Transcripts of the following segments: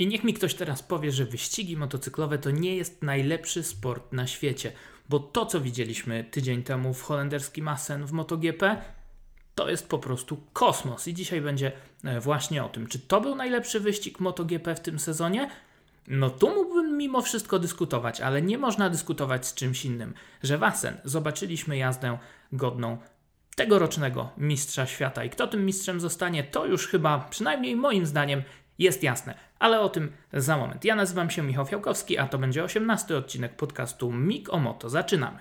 I niech mi ktoś teraz powie, że wyścigi motocyklowe to nie jest najlepszy sport na świecie, bo to, co widzieliśmy tydzień temu w holenderskim Assen w MotoGP, to jest po prostu kosmos. I dzisiaj będzie e, właśnie o tym, czy to był najlepszy wyścig MotoGP w tym sezonie? No tu mógłbym mimo wszystko dyskutować, ale nie można dyskutować z czymś innym, że w Assen zobaczyliśmy jazdę godną tegorocznego mistrza świata. I kto tym mistrzem zostanie, to już chyba, przynajmniej moim zdaniem, jest jasne. Ale o tym za moment. Ja nazywam się Michał Fiałkowski, a to będzie 18 odcinek podcastu Mik o Moto. Zaczynamy.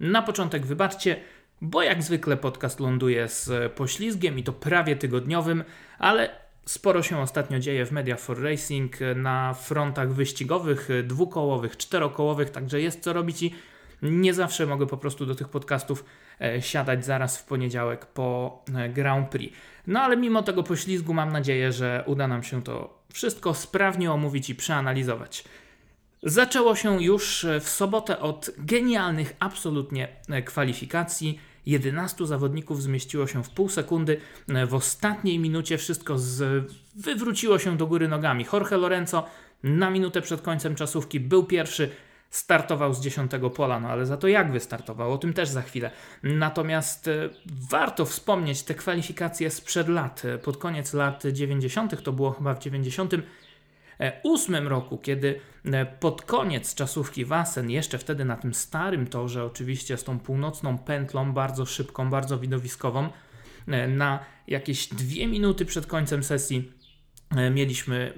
Na początek wybaczcie, bo jak zwykle podcast ląduje z poślizgiem i to prawie tygodniowym, ale sporo się ostatnio dzieje w Media for Racing na frontach wyścigowych, dwukołowych, czterokołowych, także jest co robić i nie zawsze mogę po prostu do tych podcastów e, siadać zaraz w poniedziałek po e, Grand Prix. No ale mimo tego poślizgu mam nadzieję, że uda nam się to wszystko sprawnie omówić i przeanalizować. Zaczęło się już w sobotę od genialnych absolutnie e, kwalifikacji. 11 zawodników zmieściło się w pół sekundy. W ostatniej minucie wszystko z... wywróciło się do góry nogami. Jorge Lorenzo na minutę przed końcem czasówki był pierwszy, startował z dziesiątego pola, no ale za to jak wystartował, o tym też za chwilę. Natomiast e, warto wspomnieć te kwalifikacje sprzed lat, e, pod koniec lat 90., to było chyba w 98 roku, kiedy e, pod koniec czasówki Wasen, jeszcze wtedy na tym starym torze, oczywiście z tą północną pętlą, bardzo szybką, bardzo widowiskową, na jakieś dwie minuty przed końcem sesji mieliśmy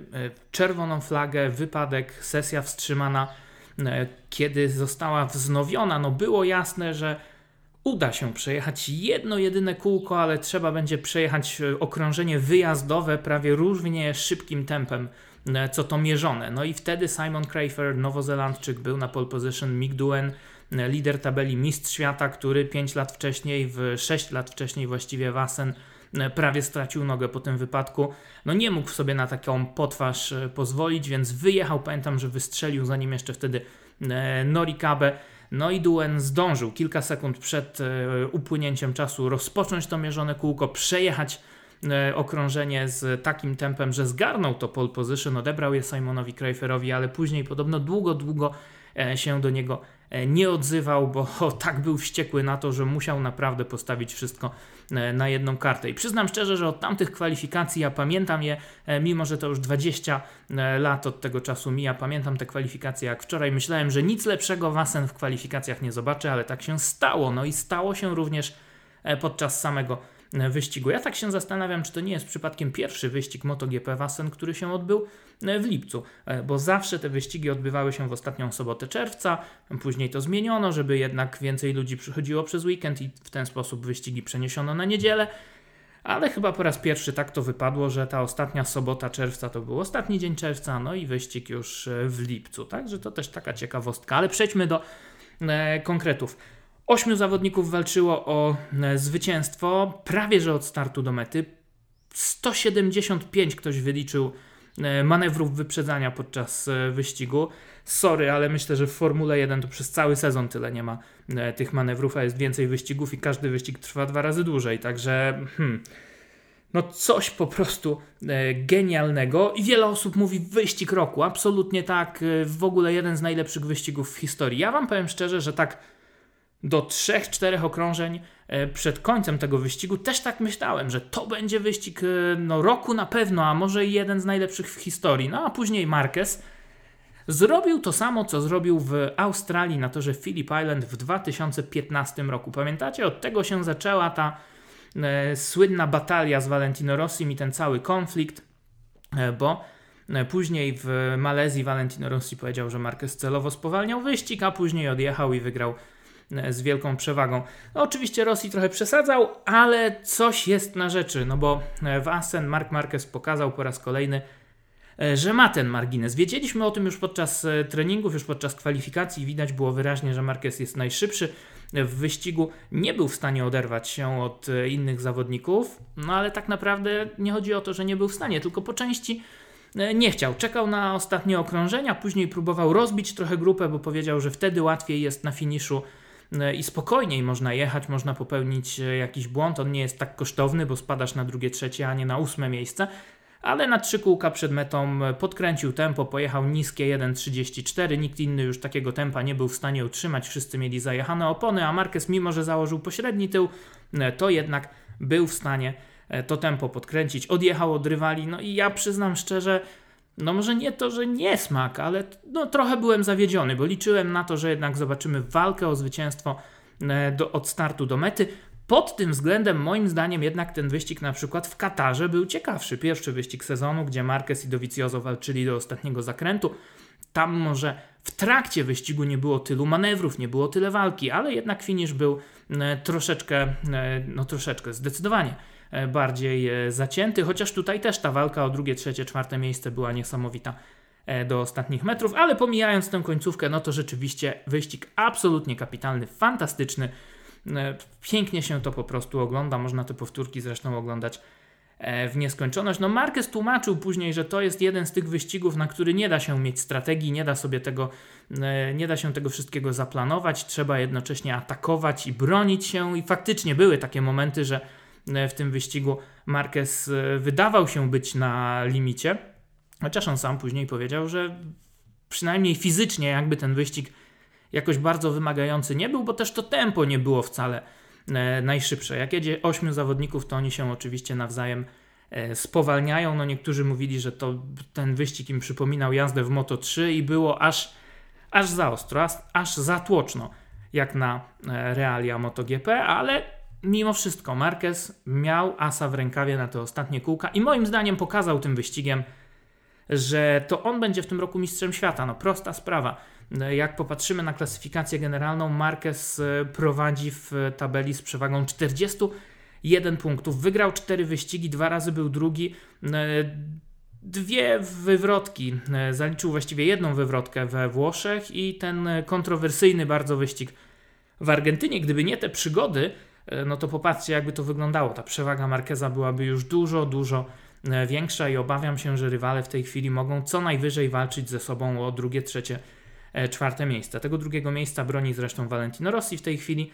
czerwoną flagę, wypadek, sesja wstrzymana E, kiedy została wznowiona, no było jasne, że uda się przejechać jedno jedyne kółko, ale trzeba będzie przejechać e, okrążenie wyjazdowe prawie równie szybkim tempem, e, co to mierzone. No i wtedy Simon Krafer, nowozelandczyk, był na pole position, Mick Duen, lider tabeli Mistrz Świata, który 5 lat wcześniej, w 6 lat wcześniej właściwie Wasen E, prawie stracił nogę po tym wypadku. No nie mógł sobie na taką potwarz e, pozwolić, więc wyjechał. Pamiętam, że wystrzelił zanim jeszcze wtedy e, Norikabe. No i Duen zdążył kilka sekund przed upłynięciem czasu rozpocząć to mierzone kółko, przejechać okrążenie z takim tempem, że zgarnął to pole position, odebrał je Simonowi Krajferowi, ale później podobno długo, długo się do niego E, nie odzywał, bo tak był wściekły na to, że musiał naprawdę postawić wszystko e, na jedną kartę. I przyznam szczerze, że od tamtych kwalifikacji ja pamiętam je, e, mimo że to już 20 lat od tego czasu mija, pamiętam te kwalifikacje jak wczoraj. Myślałem, że nic lepszego Wasen w kwalifikacjach nie zobaczę, ale tak się stało. No i stało się również podczas samego wyścigu. Ja tak się zastanawiam, czy to nie jest przypadkiem pierwszy wyścig MotoGP Wasen, który się odbył w lipcu, e, bo zawsze te wyścigi odbywały się w ostatnią sobotę czerwca, później to zmieniono, żeby jednak więcej ludzi przychodziło przez weekend i w ten sposób wyścigi przeniesiono na niedzielę. Ale chyba po raz pierwszy tak to wypadło, że ta ostatnia sobota czerwca to był ostatni dzień czerwca, no i wyścig już e, w lipcu. Także to też taka ciekawostka. Ale przejdźmy do e, konkretów. Ośmiu zawodników walczyło o e, zwycięstwo prawie że od startu do mety. 175 ktoś wyliczył e, manewrów wyprzedzania podczas e, wyścigu. Sorry, ale myślę, że w Formule 1 to przez cały sezon tyle nie ma tych manewrów, a jest więcej wyścigów i każdy wyścig trwa dwa razy dłużej. Także hmm, no coś po prostu genialnego i wiele osób mówi wyścig roku. Absolutnie tak, w ogóle jeden z najlepszych wyścigów w historii. Ja wam powiem szczerze, że tak do 3-4 okrążeń e, przed końcem tego wyścigu też tak myślałem, że to będzie wyścig e, no, roku na pewno, a może jeden z najlepszych w historii. No a później Marquez zrobił to samo, co zrobił w Australii na torze Phillip Island w 2015 roku. Pamiętacie, od tego się zaczęła ta e, słynna batalia z Valentino Rossim i ten cały konflikt, e, bo e, Później w Malezji Valentino Rossi powiedział, że Marquez celowo spowalniał wyścig, a później odjechał i wygrał z wielką przewagą. No, oczywiście Rosji trochę przesadzał, ale coś jest na rzeczy, no bo e, w Assen Mark Marquez pokazał po raz kolejny, e, że ma ten margines. Wiedzieliśmy o tym już podczas treningów, już podczas kwalifikacji. Widać było wyraźnie, że Marquez jest najszybszy. W wyścigu nie był w stanie oderwać się od innych zawodników, no ale tak naprawdę nie chodzi o to, że nie był w stanie, tylko po części nie chciał. Czekał na ostatnie okrążenia, później próbował rozbić trochę grupę, bo powiedział, że wtedy łatwiej jest na finiszu E, i spokojniej można jechać, można popełnić e, jakiś błąd. On nie jest tak kosztowny, bo spadasz na drugie, trzecie, a nie na ósme miejsce. ale na trzy kółka przed metą podkręcił tempo, pojechał niskie 1.34, nikt inny już takiego tempa nie był w stanie utrzymać, wszyscy mieli zajechane opony, a Marquez mimo, że założył pośredni tył, to jednak był w stanie to tempo podkręcić, odjechał od rywali, no i ja przyznam szczerze, no może nie to, że nie smak, ale no trochę byłem zawiedziony, bo liczyłem na to, że jednak zobaczymy walkę o zwycięstwo e, do, od startu do mety. Pod tym względem, moim zdaniem, jednak ten wyścig na przykład w Katarze był ciekawszy. Pierwszy wyścig sezonu, gdzie Marquez i Dovizioso walczyli do ostatniego zakrętu. Tam może w trakcie wyścigu nie było tylu manewrów, nie było tyle walki, ale jednak finish był e, troszeczkę, e, no troszeczkę, zdecydowanie bardziej e, zacięty, chociaż tutaj też ta walka o drugie, trzecie, czwarte miejsce była niesamowita e, do ostatnich metrów, ale pomijając tę końcówkę, no to rzeczywiście wyścig absolutnie kapitalny, fantastyczny. Pięknie się to po prostu ogląda, można te powtórki zresztą oglądać w nieskończoność. No Marquez tłumaczył później, że to jest jeden z tych wyścigów, na który nie da się mieć strategii, nie da sobie tego, nie da się tego wszystkiego zaplanować, trzeba jednocześnie atakować i bronić się. I faktycznie były takie momenty, że E, w tym wyścigu Marquez e, wydawał się być na limicie, chociaż on sam później powiedział, że przynajmniej fizycznie jakby ten wyścig jakoś bardzo wymagający nie był, bo też to tempo nie było wcale e, najszybsze. Jak jedzie ośmiu zawodników, to oni się oczywiście nawzajem spowalniają. No niektórzy mówili, że to ten wyścig im przypominał jazdę w Moto 3 i było aż, aż za ostro, aż, aż za tłoczno jak na realia MotoGP, ale mimo wszystko Marquez miał asa w rękawie na te ostatnie kółka i moim zdaniem pokazał tym wyścigiem, że to on będzie w tym roku mistrzem świata. No prosta sprawa. Jak popatrzymy na klasyfikację generalną, Marquez e, prowadzi w tabeli z przewagą 41 punktów. Wygrał 4 wyścigi, dwa razy był drugi. E, dwie wywrotki, e, zaliczył właściwie jedną wywrotkę we Włoszech i ten kontrowersyjny bardzo wyścig w Argentynie. Gdyby nie te przygody, no to popatrzcie, jakby to wyglądało. Ta przewaga Markeza byłaby już dużo, dużo e, większa i obawiam się, że rywale w tej chwili mogą co najwyżej walczyć ze sobą o drugie, trzecie, e, czwarte miejsce. Tego drugiego miejsca broni zresztą Valentino Rossi w tej chwili,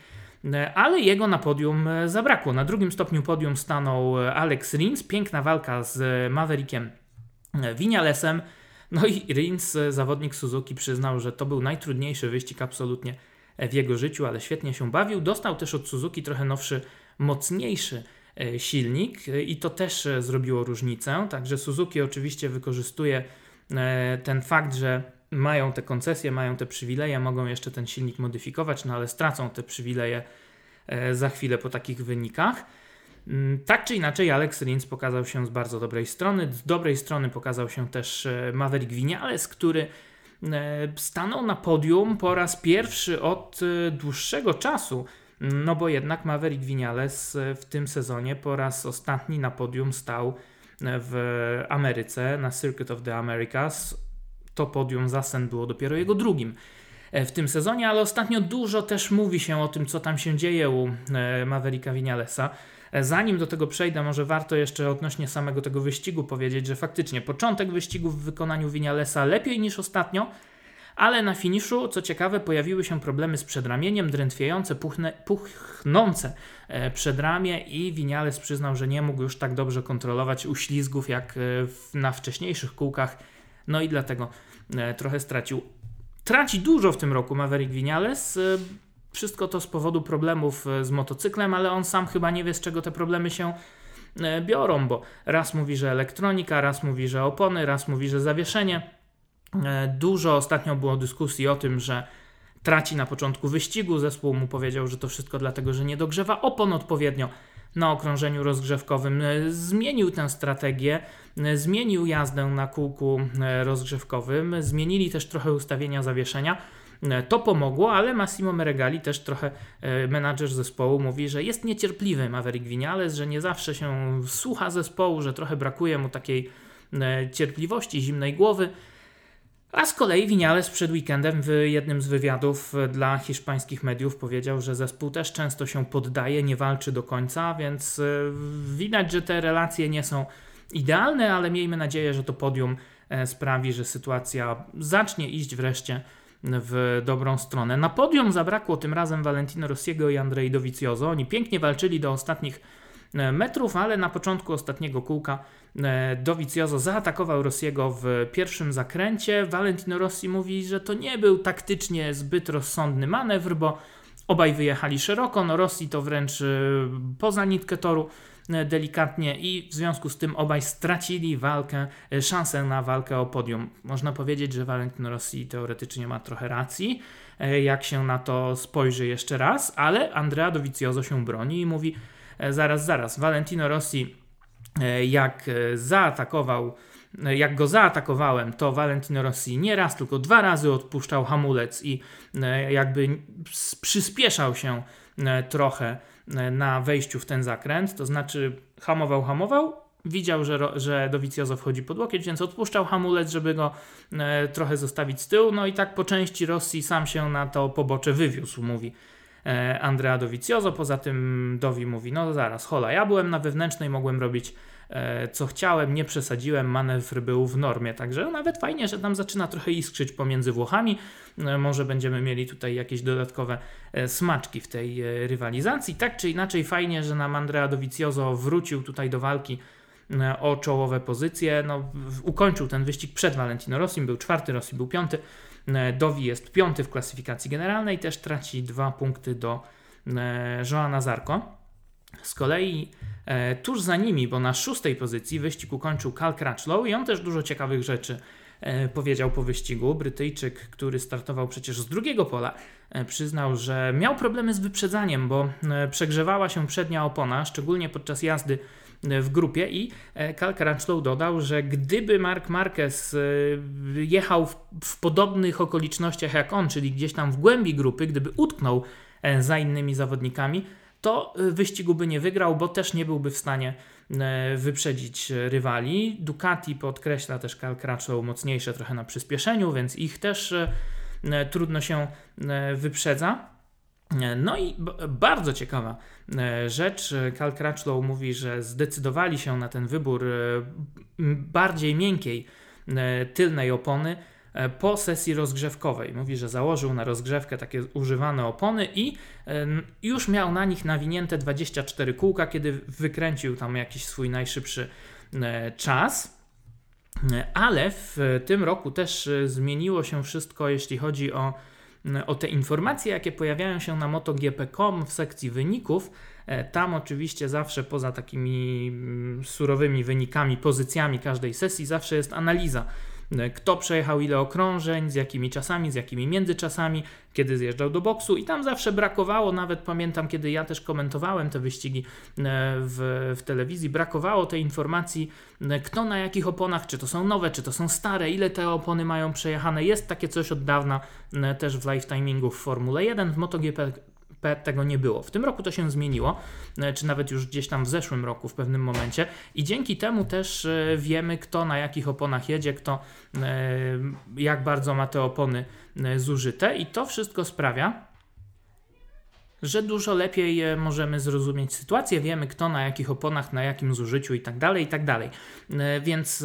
ale jego na podium zabrakło. Na drugim stopniu podium stanął Alex Rins. Piękna walka z Maverickiem Vinalesem. No i Rins, zawodnik Suzuki, przyznał, że to był najtrudniejszy wyścig absolutnie w jego życiu, ale świetnie się bawił. Dostał też od Suzuki trochę nowszy, mocniejszy e, silnik e, i to też e, zrobiło różnicę. Także Suzuki oczywiście wykorzystuje ten fakt, że mają te koncesje, mają te przywileje, mogą jeszcze ten silnik modyfikować, no ale stracą te przywileje za chwilę po takich wynikach. Mm, tak czy inaczej, Alex Rins pokazał się z bardzo dobrej strony. Z dobrej strony pokazał się też Maverick Vinales, który stanął na podium po raz pierwszy od e, dłuższego czasu. No bo jednak Maverick Vinales e, w tym sezonie po raz ostatni na podium stał w Ameryce na Circuit of the Americas. To podium za sen było dopiero jego drugim w tym sezonie, ale ostatnio dużo też mówi się o tym, co tam się dzieje u Mavericka Vinalesa. Zanim do tego przejdę, może warto jeszcze odnośnie samego tego wyścigu powiedzieć, że faktycznie początek wyścigu w wykonaniu Vinalesa lepiej niż ostatnio, ale na finiszu, co ciekawe, pojawiły się problemy z przedramieniem, drętwiejące, puchne, puchnące e, przedramię i Vinales przyznał, że nie mógł już tak dobrze kontrolować uślizgów jak e, na wcześniejszych kółkach, no i dlatego e, trochę stracił. Traci dużo w tym roku Maverick Vinales, wszystko to z powodu problemów e, z motocyklem, ale on sam chyba nie wie, z czego te problemy się e, biorą, bo raz mówi, że elektronika, raz mówi, że opony, raz mówi, że zawieszenie. E, dużo ostatnio było dyskusji o tym, że traci na początku wyścigu. Zespół mu powiedział, że to wszystko dlatego, że nie dogrzewa opon odpowiednio na okrążeniu rozgrzewkowym. Zmienił tę strategię, zmienił jazdę na kółku rozgrzewkowym, zmienili też trochę ustawienia zawieszenia. E, to pomogło, ale Massimo Meregali, też trochę e, menadżer zespołu, mówi, że jest niecierpliwy Maverick Vinales, że nie zawsze się słucha zespołu, że trochę brakuje mu takiej e, cierpliwości, zimnej głowy. A z kolei Vinales przed weekendem w jednym z wywiadów dla hiszpańskich mediów powiedział, że zespół też często się poddaje, nie walczy do końca, więc widać, że te relacje nie są idealne, ale miejmy nadzieję, że to podium sprawi, że sytuacja zacznie iść wreszcie w dobrą stronę. Na podium zabrakło tym razem Valentino Rossiego i Andrei Dovizioso. Oni pięknie walczyli do ostatnich metrów, ale na początku ostatniego kółka Dovizioso zaatakował Rossiego w pierwszym zakręcie. Valentino Rossi mówi, że to nie był taktycznie zbyt rozsądny manewr, bo obaj wyjechali szeroko, no Rossi to wręcz poza nitkę toru delikatnie i w związku z tym obaj stracili walkę, szansę na walkę o podium. Można powiedzieć, że Valentino Rossi teoretycznie ma trochę racji, E, jak się na to spojrzy jeszcze raz, ale Andrea Dovizioso się broni i mówi e, zaraz, zaraz, Valentino Rossi e, jak zaatakował jak go zaatakowałem, to Valentino Rossi nie raz, tylko dwa razy odpuszczał hamulec i jakby przyspieszał się trochę na wejściu w ten zakręt, to znaczy hamował, hamował, widział, że, że Dovizioso wchodzi pod łokieć, więc odpuszczał hamulec, żeby go e, trochę zostawić z tyłu. No i tak po części Rosji sam się na to pobocze wywiózł, mówi e, Andrea Dovizioso. Poza tym Dovi mówi, no zaraz, hola, ja byłem na wewnętrznej, mogłem robić e, co chciałem, nie przesadziłem, manewr był w normie, także nawet fajnie, że tam zaczyna trochę iskrzyć pomiędzy Włochami. E, może będziemy mieli tutaj jakieś dodatkowe e, smaczki w tej e, rywalizacji. Tak czy inaczej fajnie, że nam Andrea Dovizioso wrócił tutaj do walki E, o czołowe pozycje. No, ukończył ten wyścig przed Valentino Rossim, był czwarty, Rossi był piąty. E, Dowi jest piąty w klasyfikacji generalnej, też traci dwa punkty do e, Joana Zarko. Z kolei tuż za nimi, bo na szóstej pozycji wyścig ukończył Cal Crutchlow i on też dużo ciekawych rzeczy powiedział po wyścigu. Brytyjczyk, który startował przecież z drugiego pola, przyznał, że miał problemy z wyprzedzaniem, bo przegrzewała się przednia opona, szczególnie podczas jazdy w grupie i Cal e, Crutchlow dodał, że gdyby Mark Marquez e, jechał w, w podobnych okolicznościach jak on, czyli gdzieś tam w głębi grupy, gdyby utknął e, za innymi zawodnikami, to wyścigu by nie wygrał, bo też nie byłby w stanie wyprzedzić rywali. Ducati podkreśla też Crutchlow mocniejsze trochę na przyspieszeniu, więc ich też trudno się wyprzedza. No i bardzo ciekawa rzecz. Cal Crutchlow mówi, że zdecydowali się na ten wybór bardziej miękkiej tylnej opony po sesji rozgrzewkowej. Mówi, że założył na rozgrzewkę takie używane opony i już miał na nich nawinięte 24 kółka, kiedy wykręcił tam jakiś swój najszybszy czas. Ale w tym roku też zmieniło się wszystko, jeśli chodzi o o te informacje, jakie pojawiają się na MotoGP.com w sekcji wyników. E, tam oczywiście zawsze poza takimi surowymi wynikami, pozycjami każdej sesji, zawsze jest analiza E, kto przejechał ile okrążeń, z jakimi czasami, z jakimi międzyczasami, kiedy zjeżdżał do boksu i tam zawsze brakowało, nawet pamiętam, kiedy ja też komentowałem te wyścigi e, w, w telewizji, brakowało tej informacji, e, kto na jakich oponach, czy to są nowe, czy to są stare, ile te opony mają przejechane. Jest takie coś od dawna też w live timingu w Formule 1, w MotoGP tego nie było. W tym roku to się zmieniło, e, czy nawet już gdzieś tam w zeszłym roku w pewnym momencie i dzięki temu też e, wiemy, kto na jakich oponach jedzie, kto e, jak bardzo ma te opony zużyte i to wszystko sprawia, że dużo lepiej możemy zrozumieć sytuację, wiemy kto na jakich oponach, na jakim zużyciu i tak dalej, i tak dalej. Więc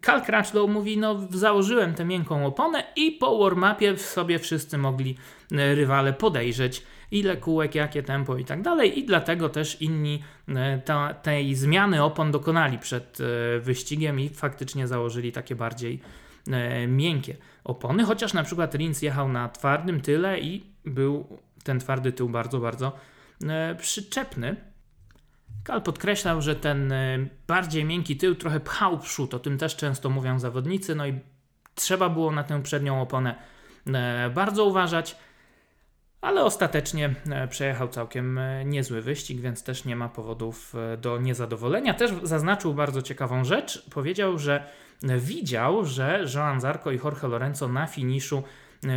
Cal Crutchlow mówi, no założyłem tę miękką oponę i po warm-upie sobie wszyscy mogli rywale podejrzeć ile kółek, jakie tempo i tak dalej. I dlatego też inni e, ta, tej zmiany opon dokonali przed e, wyścigiem i faktycznie założyli takie bardziej e, miękkie opony. Chociaż na przykład Rins jechał na twardym tyle i był ten twardy tył bardzo, bardzo przyczepny. Kal podkreślał, że ten bardziej miękki tył trochę pchał przód, o tym też często mówią zawodnicy, no i trzeba było na tę przednią oponę bardzo uważać ale ostatecznie e, przejechał całkiem e, niezły wyścig, więc też nie ma powodów e, do niezadowolenia. Też zaznaczył bardzo ciekawą rzecz. Powiedział, że widział, że Joan Zarco i Jorge Lorenzo na finiszu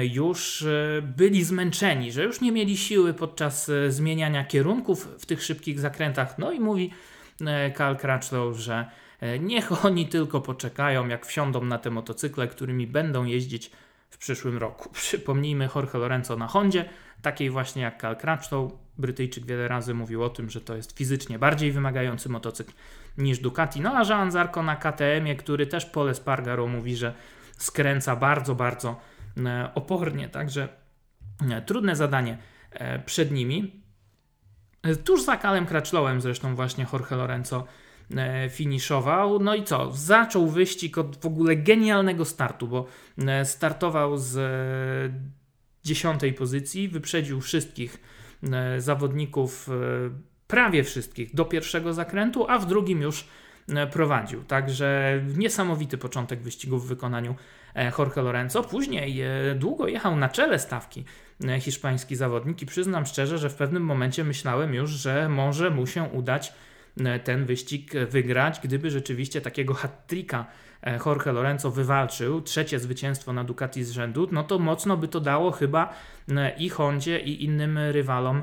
już byli zmęczeni, że już nie mieli siły podczas zmieniania kierunków w tych szybkich zakrętach. No i mówi Karl Crutchlow, że niech oni tylko poczekają, jak wsiądą na te motocykle, którymi będą jeździć w przyszłym roku. Przypomnijmy Jorge Lorenzo na Hondzie, takiej właśnie jak Cal Crutchlow. Brytyjczyk wiele razy mówił o tym, że to jest fizycznie bardziej wymagający motocykl niż Ducati. No a Jean Zarco na KTM-ie, który też Pole Spargaro mówi, że skręca bardzo, bardzo e, opornie, także e, trudne zadanie e, przed nimi. Tuż za Kalem Crutchlowem zresztą właśnie Jorge Lorenzo finiszował. No i co? Zaczął wyścig od w ogóle genialnego startu, bo startował z dziesiątej pozycji, wyprzedził wszystkich zawodników, prawie wszystkich, do pierwszego zakrętu, a w drugim już prowadził. Także niesamowity początek wyścigu w wykonaniu E, Jorge Lorenzo. Później e, długo jechał na czele stawki e, hiszpański zawodnik i przyznam szczerze, że w pewnym momencie myślałem już, że może mu się udać ten wyścig wygrać, gdyby rzeczywiście takiego hat-tricka Jorge Lorenzo wywalczył, trzecie zwycięstwo na Ducati z rzędu, no to mocno by to dało chyba i Hondzie i innym rywalom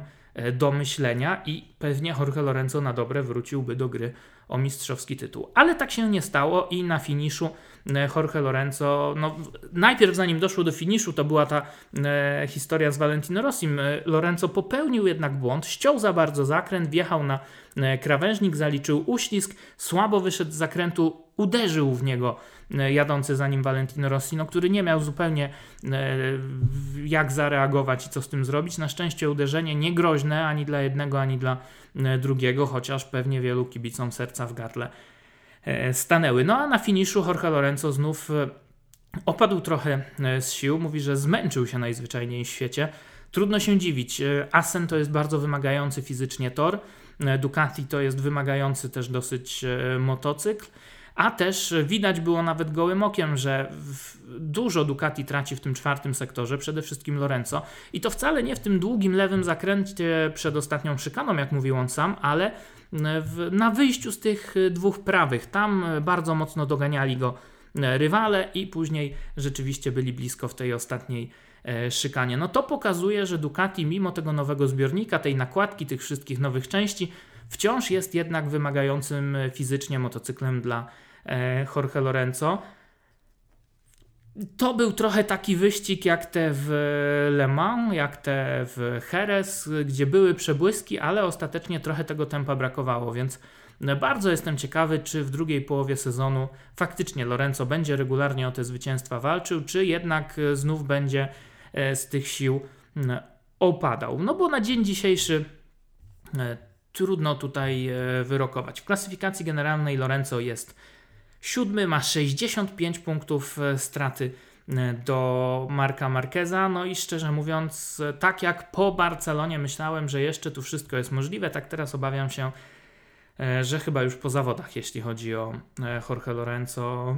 do myślenia i pewnie Jorge Lorenzo na dobre wróciłby do gry o mistrzowski tytuł. Ale tak się nie stało i na finiszu E, Jorge Lorenzo, no, najpierw zanim doszło do finiszu, to była ta e, historia z Valentino Rossim. E, Lorenzo popełnił jednak błąd, ściął za bardzo zakręt, wjechał na e, krawężnik, zaliczył uślizg, słabo wyszedł z zakrętu, uderzył w niego e, jadący za nim Valentino Rossi, no, który nie miał zupełnie e, jak zareagować i co z tym zrobić. Na szczęście uderzenie nie groźne ani dla jednego, ani dla drugiego, chociaż pewnie wielu kibicom serca w gardle E, stanęły. No a na finiszu Jorge Lorenzo znów e, opadł trochę e, z sił. Mówi, że zmęczył się najzwyczajniej w świecie. Trudno się dziwić. Asen to jest bardzo wymagający fizycznie tor. Ducati to jest wymagający też dosyć motocykl. A też widać było nawet gołym okiem, że dużo Ducati traci w tym czwartym sektorze, przede wszystkim Lorenzo. I to wcale nie w tym długim lewym zakręcie przed ostatnią szykaną, jak mówił on sam, ale w, na wyjściu z tych dwóch prawych. Tam bardzo mocno doganiali go rywale i później rzeczywiście byli blisko w tej ostatniej e, szykanie. No to pokazuje, że Ducati mimo tego nowego zbiornika, tej nakładki, tych wszystkich nowych części, wciąż jest jednak wymagającym fizycznie motocyklem dla e, Jorge Lorenzo to był trochę taki wyścig jak te w Le Mans, jak te w Jerez, gdzie były przebłyski, ale ostatecznie trochę tego tempa brakowało, więc bardzo jestem ciekawy, czy w drugiej połowie sezonu faktycznie Lorenzo będzie regularnie o te zwycięstwa walczył, czy jednak znów będzie e, z tych sił opadał. No bo na dzień dzisiejszy e, trudno tutaj e, wyrokować. W klasyfikacji generalnej Lorenzo jest Siódmy ma 65 punktów e, straty e, do Marka Marqueza. No i szczerze mówiąc, e, tak jak po Barcelonie myślałem, że jeszcze tu wszystko jest możliwe, tak teraz obawiam się, że chyba już po zawodach, jeśli chodzi o Jorge Lorenzo,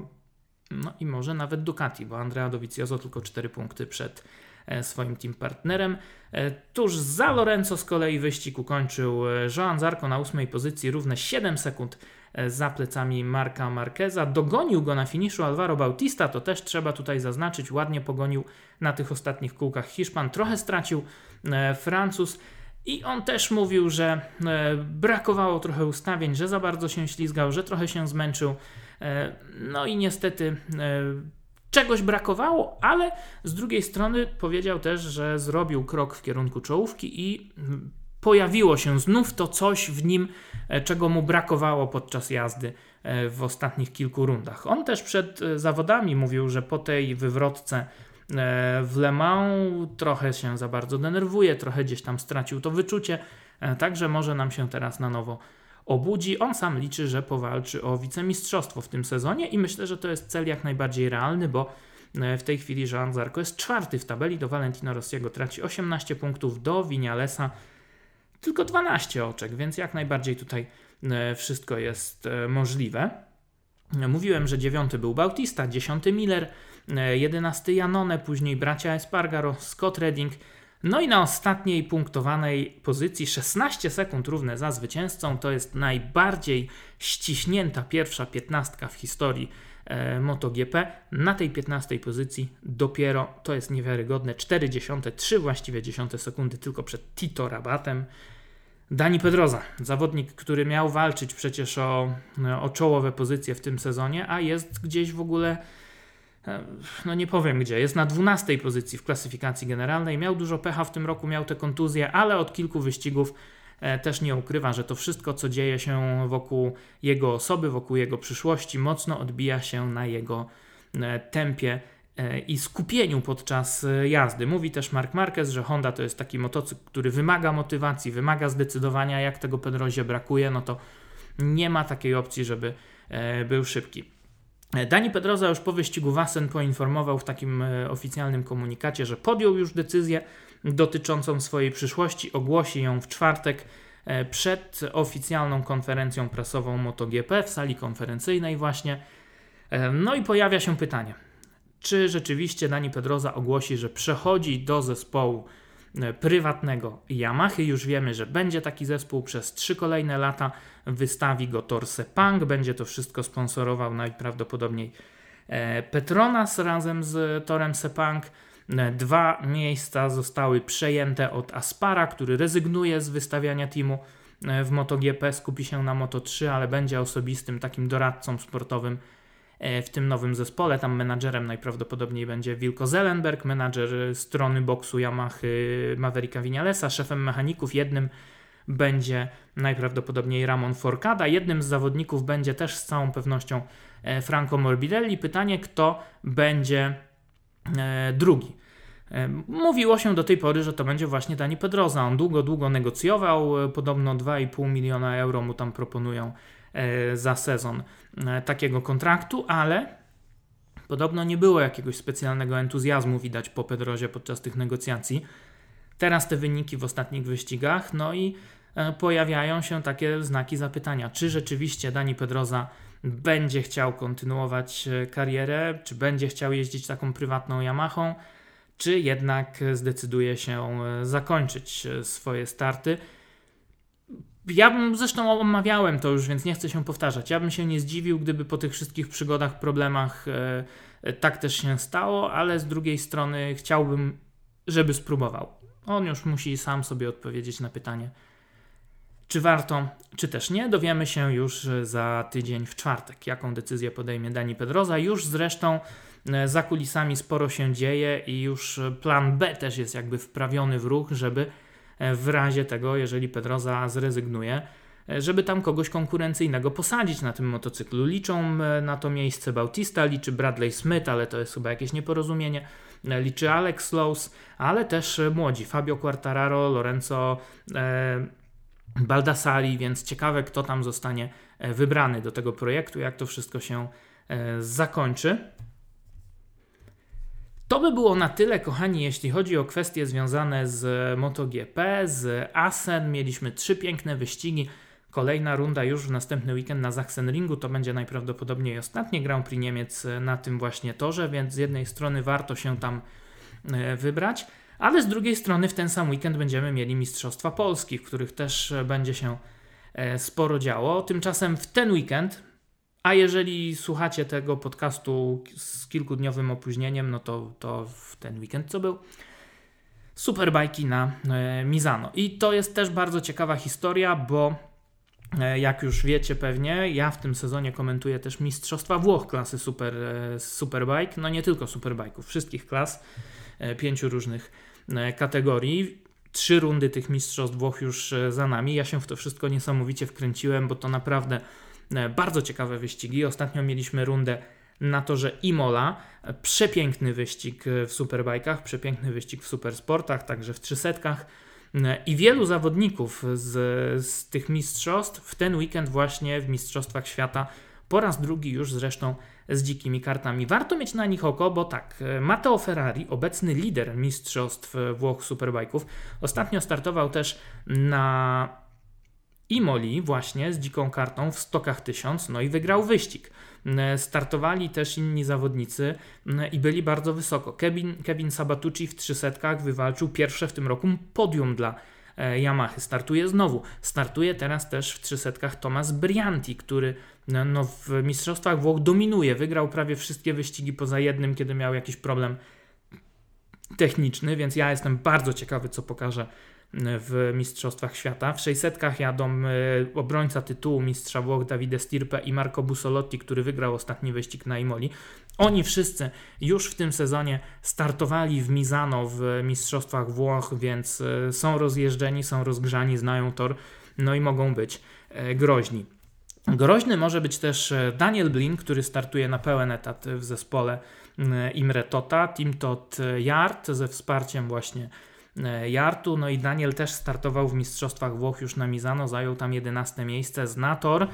no i może nawet Ducati, bo Andrea Dovizioso tylko 4 punkty przed swoim team partnerem. Tuż za Lorenzo z kolei wyścig ukończył Joan Zarco na ósmej pozycji, równe 7 sekund za plecami Marka Marqueza. Dogonił go na finiszu Alvaro Bautista, to też trzeba tutaj zaznaczyć, ładnie pogonił na tych ostatnich kółkach Hiszpan, trochę stracił e, Francuz. I on też mówił, że e, brakowało trochę ustawień, że za bardzo się ślizgał, że trochę się zmęczył. No i niestety czegoś brakowało, ale z drugiej strony powiedział też, że zrobił krok w kierunku czołówki i pojawiło się znów to coś w nim, e, czego mu brakowało podczas jazdy e, w ostatnich kilku rundach. On też przed e, zawodami mówił, że po tej wywrotce w Le Mans trochę się za bardzo denerwuje, trochę gdzieś tam stracił to wyczucie, także może nam się teraz na nowo obudzi. On sam liczy, że powalczy o wicemistrzostwo w tym sezonie i myślę, że to jest cel jak najbardziej realny, bo w tej chwili Jean Zarco jest czwarty w tabeli, do Valentino Rossiego traci 18 punktów, do Winialesa tylko 12 oczek, więc jak najbardziej tutaj e, wszystko jest e, możliwe. Mówiłem, że dziewiąty był Bautista, dziesiąty Miller, e, jedenasty Janone, później bracia Espargaro, Scott Redding. No i na ostatniej punktowanej pozycji 16 sekund równe za zwycięzcą. To jest najbardziej ściśnięta pierwsza piętnastka w historii MotoGP. Na tej 15 pozycji dopiero, to jest niewiarygodne, 4 dziesiąte, 3 właściwie dziesiąte sekundy tylko przed Tito Rabatem. Dani Pedroza, zawodnik, który miał walczyć przecież o, o czołowe pozycje w tym sezonie, a jest gdzieś w ogóle, e, no nie powiem gdzie, jest na 12 pozycji w klasyfikacji generalnej. Miał dużo pecha w tym roku, miał te kontuzje, ale od kilku wyścigów e, też nie ukrywa, że to wszystko, co dzieje się wokół jego osoby, wokół jego przyszłości, mocno odbija się na jego e, tempie i skupieniu podczas jazdy. Mówi też Mark Marquez, że Honda to jest taki motocykl, który wymaga motywacji, wymaga zdecydowania, jak tego Pedrozie brakuje, no to nie ma takiej opcji, żeby był szybki. Dani Pedroza już po wyścigu Wassen poinformował w takim oficjalnym komunikacie, że podjął już decyzję dotyczącą swojej przyszłości, ogłosi ją w czwartek E, przed oficjalną konferencją prasową MotoGP w sali konferencyjnej właśnie. E, no i pojawia się pytanie, czy rzeczywiście Dani Pedroza ogłosi, że przechodzi do zespołu e, prywatnego Yamaha. Już wiemy, że będzie taki zespół przez trzy kolejne lata. Wystawi go Torse Punk, będzie to wszystko sponsorował najprawdopodobniej Petronas razem z Torem Sepang. Dwa miejsca zostały przejęte od Aspara, który rezygnuje z wystawiania teamu e, w MotoGP, skupi się na Moto3, ale będzie osobistym takim doradcą sportowym e, w tym nowym zespole. Tam menadżerem najprawdopodobniej będzie Wilko Zelenberg, menadżer strony boksu Yamaha Mavericka Vinalesa, szefem mechaników jednym będzie najprawdopodobniej Ramon Forcada. Jednym z zawodników będzie też z całą pewnością e, Franco Morbidelli. Pytanie, kto będzie drugi. E, mówiło się do tej pory, że to będzie właśnie Dani Pedroza. On długo, długo negocjował, e, podobno 2,5 miliona euro mu tam proponują za sezon takiego kontraktu, ale podobno nie było jakiegoś specjalnego entuzjazmu widać po Pedrozie podczas tych negocjacji. Teraz te wyniki w ostatnich wyścigach, no i pojawiają się takie znaki zapytania, czy rzeczywiście Dani Pedroza będzie chciał kontynuować e, karierę, czy będzie chciał jeździć taką prywatną Yamahą, czy jednak zdecyduje się e, zakończyć e, swoje starty. Ja bym zresztą omawiałem to już, więc nie chcę się powtarzać. Ja bym się nie zdziwił, gdyby po tych wszystkich przygodach, problemach e, tak też się stało, ale z drugiej strony chciałbym, żeby spróbował. On już musi sam sobie odpowiedzieć na pytanie, czy warto, czy też nie, dowiemy się już za tydzień w czwartek, jaką decyzję podejmie Dani Pedroza. Już zresztą za kulisami sporo się dzieje i już plan B też jest jakby wprawiony w ruch, żeby e, w razie tego, jeżeli Pedroza zrezygnuje, e, żeby tam kogoś konkurencyjnego posadzić na tym motocyklu. Liczą na to miejsce Bautista, liczy Bradley Smith, ale to jest chyba jakieś nieporozumienie. Liczy Alex Lowe's, ale też młodzi Fabio Quartararo, Lorenzo Baldassari, więc ciekawe, kto tam zostanie e, wybrany do tego projektu, jak to wszystko się e, zakończy. To by było na tyle, kochani, jeśli chodzi o kwestie związane z MotoGP, z Asen. Mieliśmy trzy piękne wyścigi. Kolejna runda już w następny weekend na Sachsenringu to będzie najprawdopodobniej ostatnie Grand Prix Niemiec na tym właśnie torze, więc z jednej strony warto się tam e, wybrać. Ale z drugiej strony w ten sam weekend będziemy mieli Mistrzostwa Polski, w których też będzie się e, sporo działo. Tymczasem w ten weekend, a jeżeli słuchacie tego podcastu z kilkudniowym opóźnieniem, no to, to w ten weekend co był? Superbajki na e, Mizano. I to jest też bardzo ciekawa historia, bo jak już wiecie pewnie, ja w tym sezonie komentuję też Mistrzostwa Włoch klasy super, Superbike. No nie tylko Superbike'ów, wszystkich klas, pięciu różnych E, kategorii. Trzy rundy tych mistrzostw Włoch już e, za nami. Ja się w to wszystko niesamowicie wkręciłem, bo to naprawdę e, bardzo ciekawe wyścigi. Ostatnio mieliśmy rundę na torze Imola. Przepiękny wyścig w superbajkach, przepiękny wyścig w supersportach, także w trzysetkach. I wielu zawodników z, z tych mistrzostw w ten weekend właśnie w Mistrzostwach Świata po raz drugi już zresztą z dzikimi kartami. Warto mieć na nich oko, bo tak, e, Matteo Ferrari, obecny lider mistrzostw Włoch Superbike'ów, ostatnio startował też na Imoli właśnie z dziką kartą w stokach 1000, no i wygrał wyścig. E, startowali też inni zawodnicy e, i byli bardzo wysoko. Kevin, Kevin Sabatucci w 300 wywalczył pierwsze w tym roku podium dla Yamaha. Startuje znowu. Startuje teraz też w 300 Tomas Brianti, który no, w Mistrzostwach Włoch dominuje. Wygrał prawie wszystkie wyścigi poza jednym, kiedy miał jakiś problem techniczny, więc ja jestem bardzo ciekawy, co pokaże w Mistrzostwach Świata. W 600 jadą e, obrońca tytułu mistrza Włoch Davide Stirpe i Marco Busolotti, który wygrał ostatni wyścig na Imoli. Oni wszyscy już w tym sezonie startowali w Mizano w Mistrzostwach Włoch, więc e, są rozjeżdżeni, są rozgrzani, znają tor, no i mogą być e, groźni. Groźny może być też Daniel Blin, który startuje na pełen etat w zespole Imre Tota, Team Tot Yard ze wsparciem właśnie Jartu. No i Daniel też startował w Mistrzostwach Włoch już na Mizano, zajął tam 11 miejsce z Nator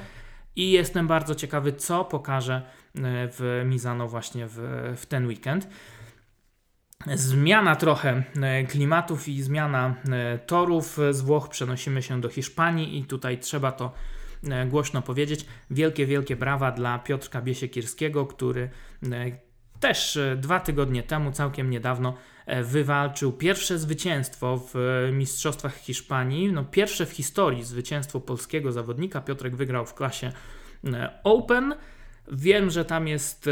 i jestem bardzo ciekawy, co pokaże w Mizano właśnie w, w ten weekend zmiana trochę e, klimatów i zmiana e, torów z Włoch. Przenosimy się do Hiszpanii i tutaj trzeba to e, głośno powiedzieć. Wielkie, wielkie brawa dla Piotrka Biesiekirskiego, który też dwa tygodnie temu, całkiem niedawno, wywalczył pierwsze zwycięstwo w Mistrzostwach Hiszpanii. No, pierwsze w historii zwycięstwo polskiego zawodnika. Piotrek wygrał w klasie Open. Wiem, że tam jest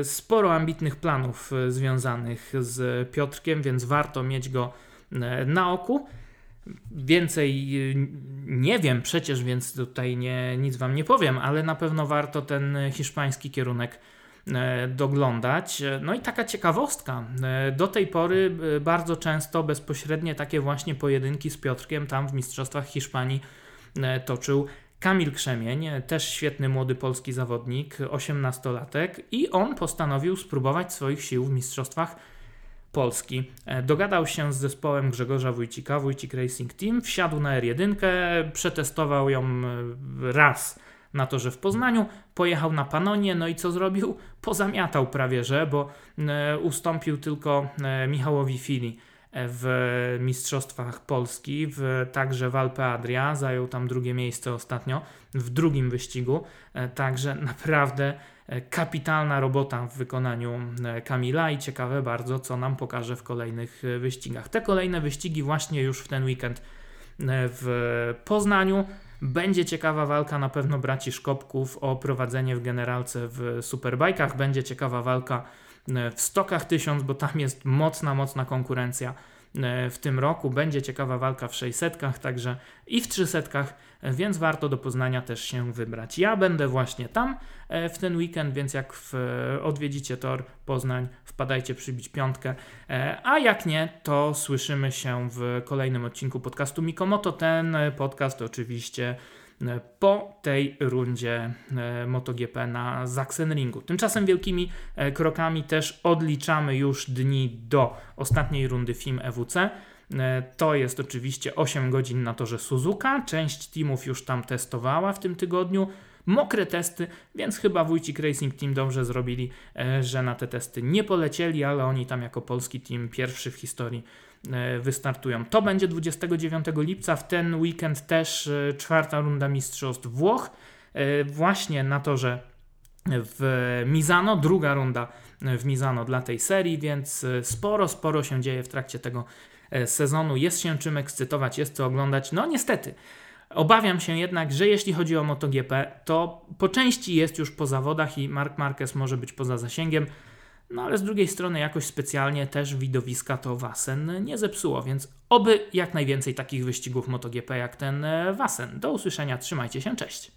e, sporo ambitnych planów e, związanych z Piotrkiem, więc warto mieć go e, na oku. Więcej nie wiem przecież, więc tutaj nie, nic Wam nie powiem, ale na pewno warto ten hiszpański kierunek doglądać. No i taka ciekawostka. Do tej pory bardzo często bezpośrednie takie właśnie pojedynki z Piotrkiem tam w Mistrzostwach Hiszpanii toczył Kamil Krzemień, też świetny młody polski zawodnik, 18-latek, i on postanowił spróbować swoich sił w Mistrzostwach Polski. E, dogadał się z zespołem Grzegorza Wójcika, Wójcik Racing Team, wsiadł na R1, przetestował ją e, raz na to, że w Poznaniu, pojechał na Panonie, no i co zrobił? Pozamiatał prawie, że, bo e, ustąpił tylko Michałowi Fili w Mistrzostwach Polski, w, także w Alpe Adria, zajął tam drugie miejsce ostatnio w drugim wyścigu, e, także naprawdę e, kapitalna robota w wykonaniu e, Kamila i ciekawe bardzo, co nam pokaże w kolejnych wyścigach. Te kolejne wyścigi właśnie już w ten weekend w Poznaniu. Będzie ciekawa walka na pewno braci Szkopków o prowadzenie w generalce w superbajkach. Będzie ciekawa walka E, w stokach 1000, bo tam jest mocna, mocna konkurencja w tym roku. Będzie ciekawa walka w 600, także i w 300, e, więc warto do Poznania też się wybrać. Ja będę właśnie tam w ten weekend, więc jak w, odwiedzicie tor Poznań, wpadajcie przybić piątkę, a jak nie, to słyszymy się w kolejnym odcinku podcastu Mikomoto. Ten podcast oczywiście po tej rundzie e, MotoGP na Sachsenringu. Tymczasem wielkimi e, krokami też odliczamy już dni do ostatniej rundy FIM EWC. E, to jest oczywiście 8 godzin na torze Suzuka. Część teamów już tam testowała w tym tygodniu. Mokre testy, więc chyba Wójcik Racing Team dobrze zrobili, że na te testy nie polecieli, ale oni tam jako polski team pierwszy w historii wystartują. To będzie 29 lipca, w ten weekend też e, czwarta runda Mistrzostw Włoch, e, właśnie na torze w Mizano, druga runda w Mizano dla tej serii, więc sporo, sporo się dzieje w trakcie tego sezonu. Jest się czym ekscytować, jest co oglądać. No niestety, obawiam się jednak, że jeśli chodzi o MotoGP, to po części jest już po zawodach i Mark Marquez może być poza zasięgiem. No ale z drugiej strony jakoś specjalnie też widowiska to Wasen nie zepsuło, więc oby jak najwięcej takich wyścigów MotoGP jak ten e, Wasen. Do usłyszenia, trzymajcie się, cześć.